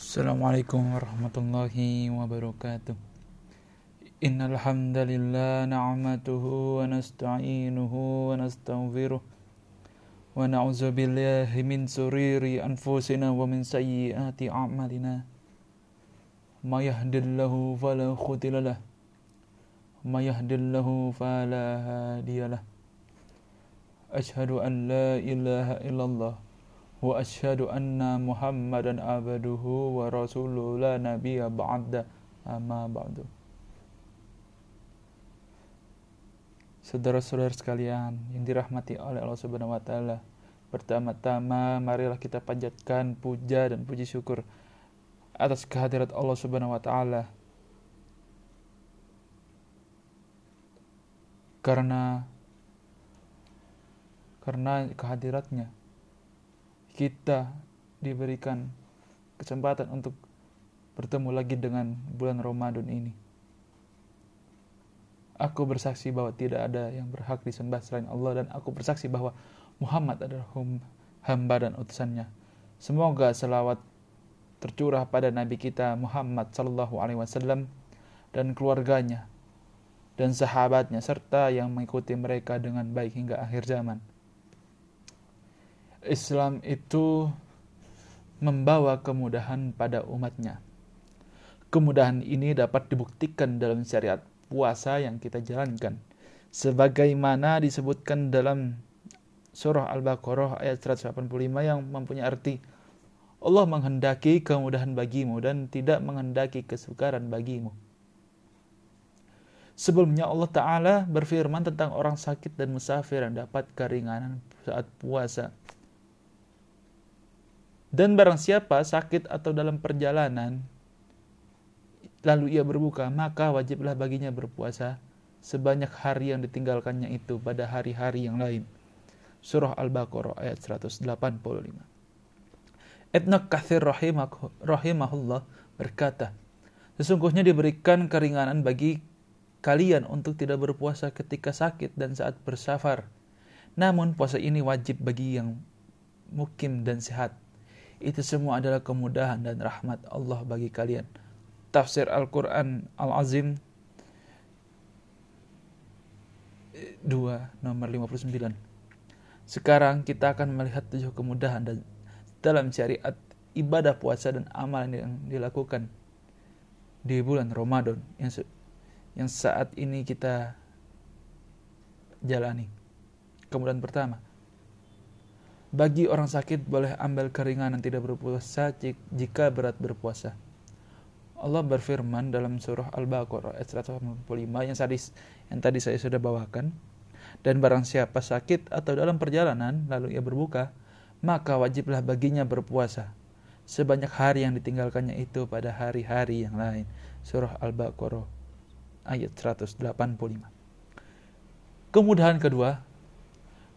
Assalamualaikum warahmatullahi wabarakatuh. Innal hamdalillah na'matuhu wa nasta'inuhu wa nastaghfiruh wa na'udzu billahi min sururi anfusina wa min sayyiati a'malina. May yahdihillahu fala mudilla lah may fala hadiyalah. Ashhadu an la ilaha illallah وأشهد أن محمدا عبده ورسوله لا نبي بعد أما بعد Saudara-saudara sekalian yang dirahmati oleh Allah Subhanahu wa taala, pertama-tama marilah kita panjatkan puja dan puji syukur atas kehadirat Allah Subhanahu wa taala. Karena karena kehadiratnya kita diberikan kesempatan untuk bertemu lagi dengan bulan Ramadan ini. Aku bersaksi bahwa tidak ada yang berhak disembah selain Allah dan aku bersaksi bahwa Muhammad adalah hamba dan utusannya. Semoga selawat tercurah pada Nabi kita Muhammad Sallallahu Alaihi Wasallam dan keluarganya dan sahabatnya serta yang mengikuti mereka dengan baik hingga akhir zaman. Islam itu membawa kemudahan pada umatnya. Kemudahan ini dapat dibuktikan dalam syariat puasa yang kita jalankan. Sebagaimana disebutkan dalam surah Al-Baqarah ayat 185 yang mempunyai arti Allah menghendaki kemudahan bagimu dan tidak menghendaki kesukaran bagimu. Sebelumnya Allah Ta'ala berfirman tentang orang sakit dan musafir yang dapat keringanan saat puasa. Dan barang siapa sakit atau dalam perjalanan, lalu ia berbuka, maka wajiblah baginya berpuasa sebanyak hari yang ditinggalkannya itu pada hari-hari yang lain. Surah Al-Baqarah ayat 185. Ibn Kathir rahimahullah berkata, Sesungguhnya diberikan keringanan bagi kalian untuk tidak berpuasa ketika sakit dan saat bersafar. Namun puasa ini wajib bagi yang mukim dan sehat. Itu semua adalah kemudahan dan rahmat Allah bagi kalian tafsir Al-Quran Al-Azim 2 nomor 59 sekarang kita akan melihat tujuh kemudahan dan dalam syariat ibadah puasa dan amalan yang dilakukan di bulan Ramadan yang yang saat ini kita jalani. Kemudian pertama, bagi orang sakit boleh ambil keringanan tidak berpuasa jika berat berpuasa. Allah berfirman dalam surah Al-Baqarah ayat 185 yang tadi yang tadi saya sudah bawakan. Dan barang siapa sakit atau dalam perjalanan lalu ia berbuka maka wajiblah baginya berpuasa. Sebanyak hari yang ditinggalkannya itu pada hari-hari yang lain. Surah Al-Baqarah ayat 185 Kemudahan kedua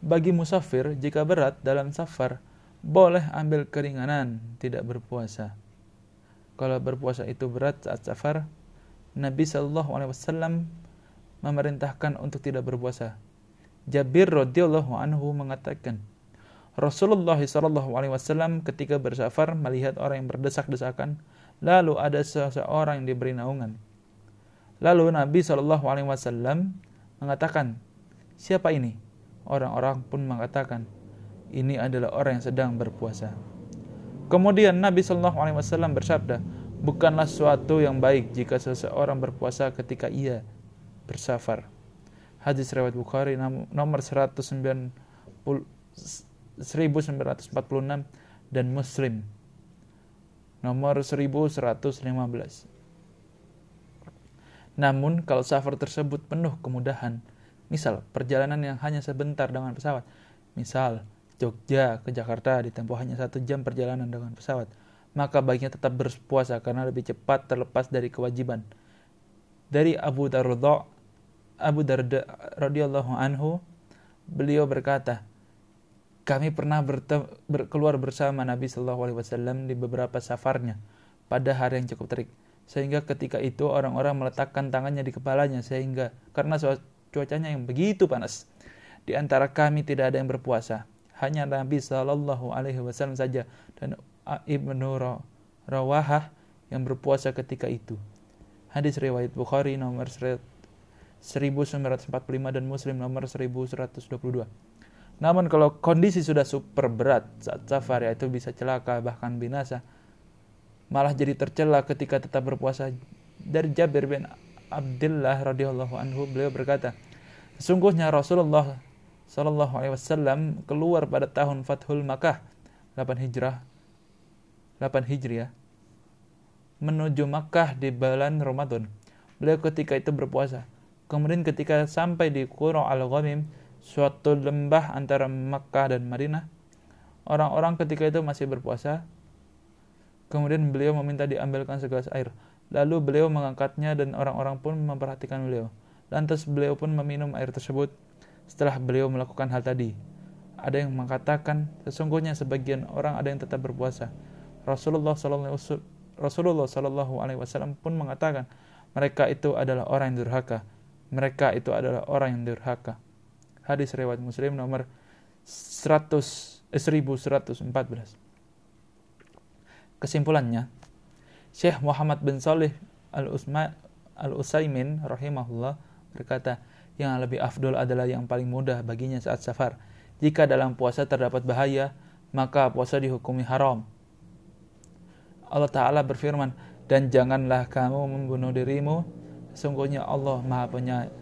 bagi musafir jika berat dalam safar boleh ambil keringanan tidak berpuasa kalau berpuasa itu berat saat safar, Nabi Shallallahu Alaihi Wasallam memerintahkan untuk tidak berpuasa. Jabir radhiyallahu anhu mengatakan, Rasulullah Shallallahu Alaihi Wasallam ketika bersafar melihat orang yang berdesak-desakan, lalu ada seseorang yang diberi naungan. Lalu Nabi Shallallahu Alaihi Wasallam mengatakan, siapa ini? Orang-orang pun mengatakan, ini adalah orang yang sedang berpuasa. Kemudian Nabi Shallallahu Alaihi Wasallam bersabda, bukanlah suatu yang baik jika seseorang berpuasa ketika ia bersafar. Hadis riwayat Bukhari nomor 196 dan Muslim nomor 1115. Namun kalau safar tersebut penuh kemudahan, misal perjalanan yang hanya sebentar dengan pesawat, misal Jogja ke Jakarta ditempuh hanya satu jam perjalanan dengan pesawat, maka baiknya tetap berpuasa karena lebih cepat terlepas dari kewajiban. Dari Abu Darda, Abu Darda radhiyallahu anhu, beliau berkata, kami pernah keluar bersama Nabi Shallallahu Alaihi Wasallam di beberapa safarnya pada hari yang cukup terik, sehingga ketika itu orang-orang meletakkan tangannya di kepalanya sehingga karena cuacanya yang begitu panas, di antara kami tidak ada yang berpuasa hanya Nabi Shallallahu Alaihi Wasallam saja dan Ibnu rawahah yang berpuasa ketika itu. Hadis riwayat Bukhari nomor 1945 dan Muslim nomor 1122. Namun kalau kondisi sudah super berat saat safar yaitu bisa celaka bahkan binasa, malah jadi tercela ketika tetap berpuasa. Dari Jabir bin Abdullah radhiyallahu anhu beliau berkata, sesungguhnya Rasulullah Shallallahu alaihi wasallam keluar pada tahun Fathul Makkah 8 Hijrah 8 Hijriah menuju Makkah di bulan Ramadan. Beliau ketika itu berpuasa. Kemudian ketika sampai di Qura Al-Ghamim, suatu lembah antara Makkah dan Madinah, orang-orang ketika itu masih berpuasa. Kemudian beliau meminta diambilkan segelas air. Lalu beliau mengangkatnya dan orang-orang pun memperhatikan beliau. Lantas beliau pun meminum air tersebut setelah beliau melakukan hal tadi. Ada yang mengatakan sesungguhnya sebagian orang ada yang tetap berpuasa. Rasulullah Sallallahu Alaihi Wasallam pun mengatakan mereka itu adalah orang yang durhaka mereka itu adalah orang yang durhaka. Hadis riwayat Muslim nomor 100 eh, 1114. Kesimpulannya, Syekh Muhammad bin Salih Al-Usma Al-Usaimin rahimahullah berkata, yang lebih afdol adalah yang paling mudah baginya saat safar. Jika dalam puasa terdapat bahaya, maka puasa dihukumi haram. Allah Ta'ala berfirman, dan janganlah kamu membunuh dirimu sesungguhnya Allah Maha Penyayang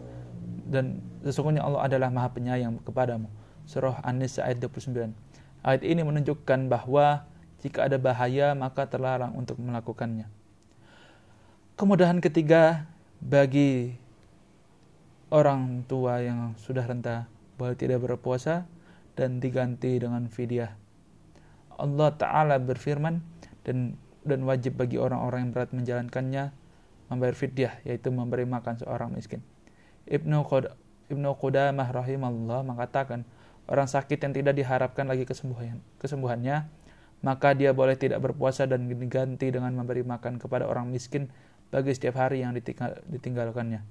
dan sesungguhnya Allah adalah Maha Penyayang kepadamu. Surah An-Nisa ayat 29. Ayat ini menunjukkan bahwa jika ada bahaya maka terlarang untuk melakukannya. Kemudahan ketiga bagi orang tua yang sudah renta boleh tidak berpuasa dan diganti dengan fidyah. Allah Ta'ala berfirman dan dan wajib bagi orang-orang yang berat menjalankannya membayar fidyah yaitu memberi makan seorang miskin. Ibnu Qud Ibnu Qudamah rahimahullah mengatakan orang sakit yang tidak diharapkan lagi kesembuhan kesembuhannya maka dia boleh tidak berpuasa dan diganti dengan memberi makan kepada orang miskin bagi setiap hari yang ditinggal, ditinggalkannya.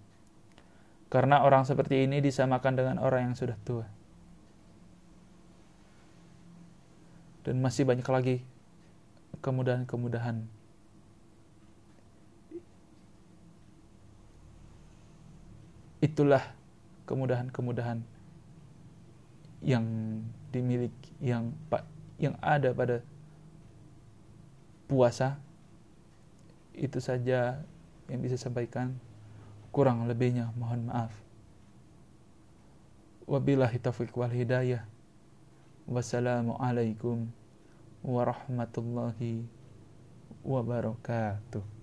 Karena orang seperti ini disamakan dengan orang yang sudah tua. Dan masih banyak lagi kemudahan-kemudahan itulah kemudahan-kemudahan yang dimiliki yang yang ada pada puasa itu saja yang bisa sampaikan. Kurang lebihnya mohon maaf. Wabillahi taufiq wal hidayah. Wassalamualaikum warahmatullahi wabarakatuh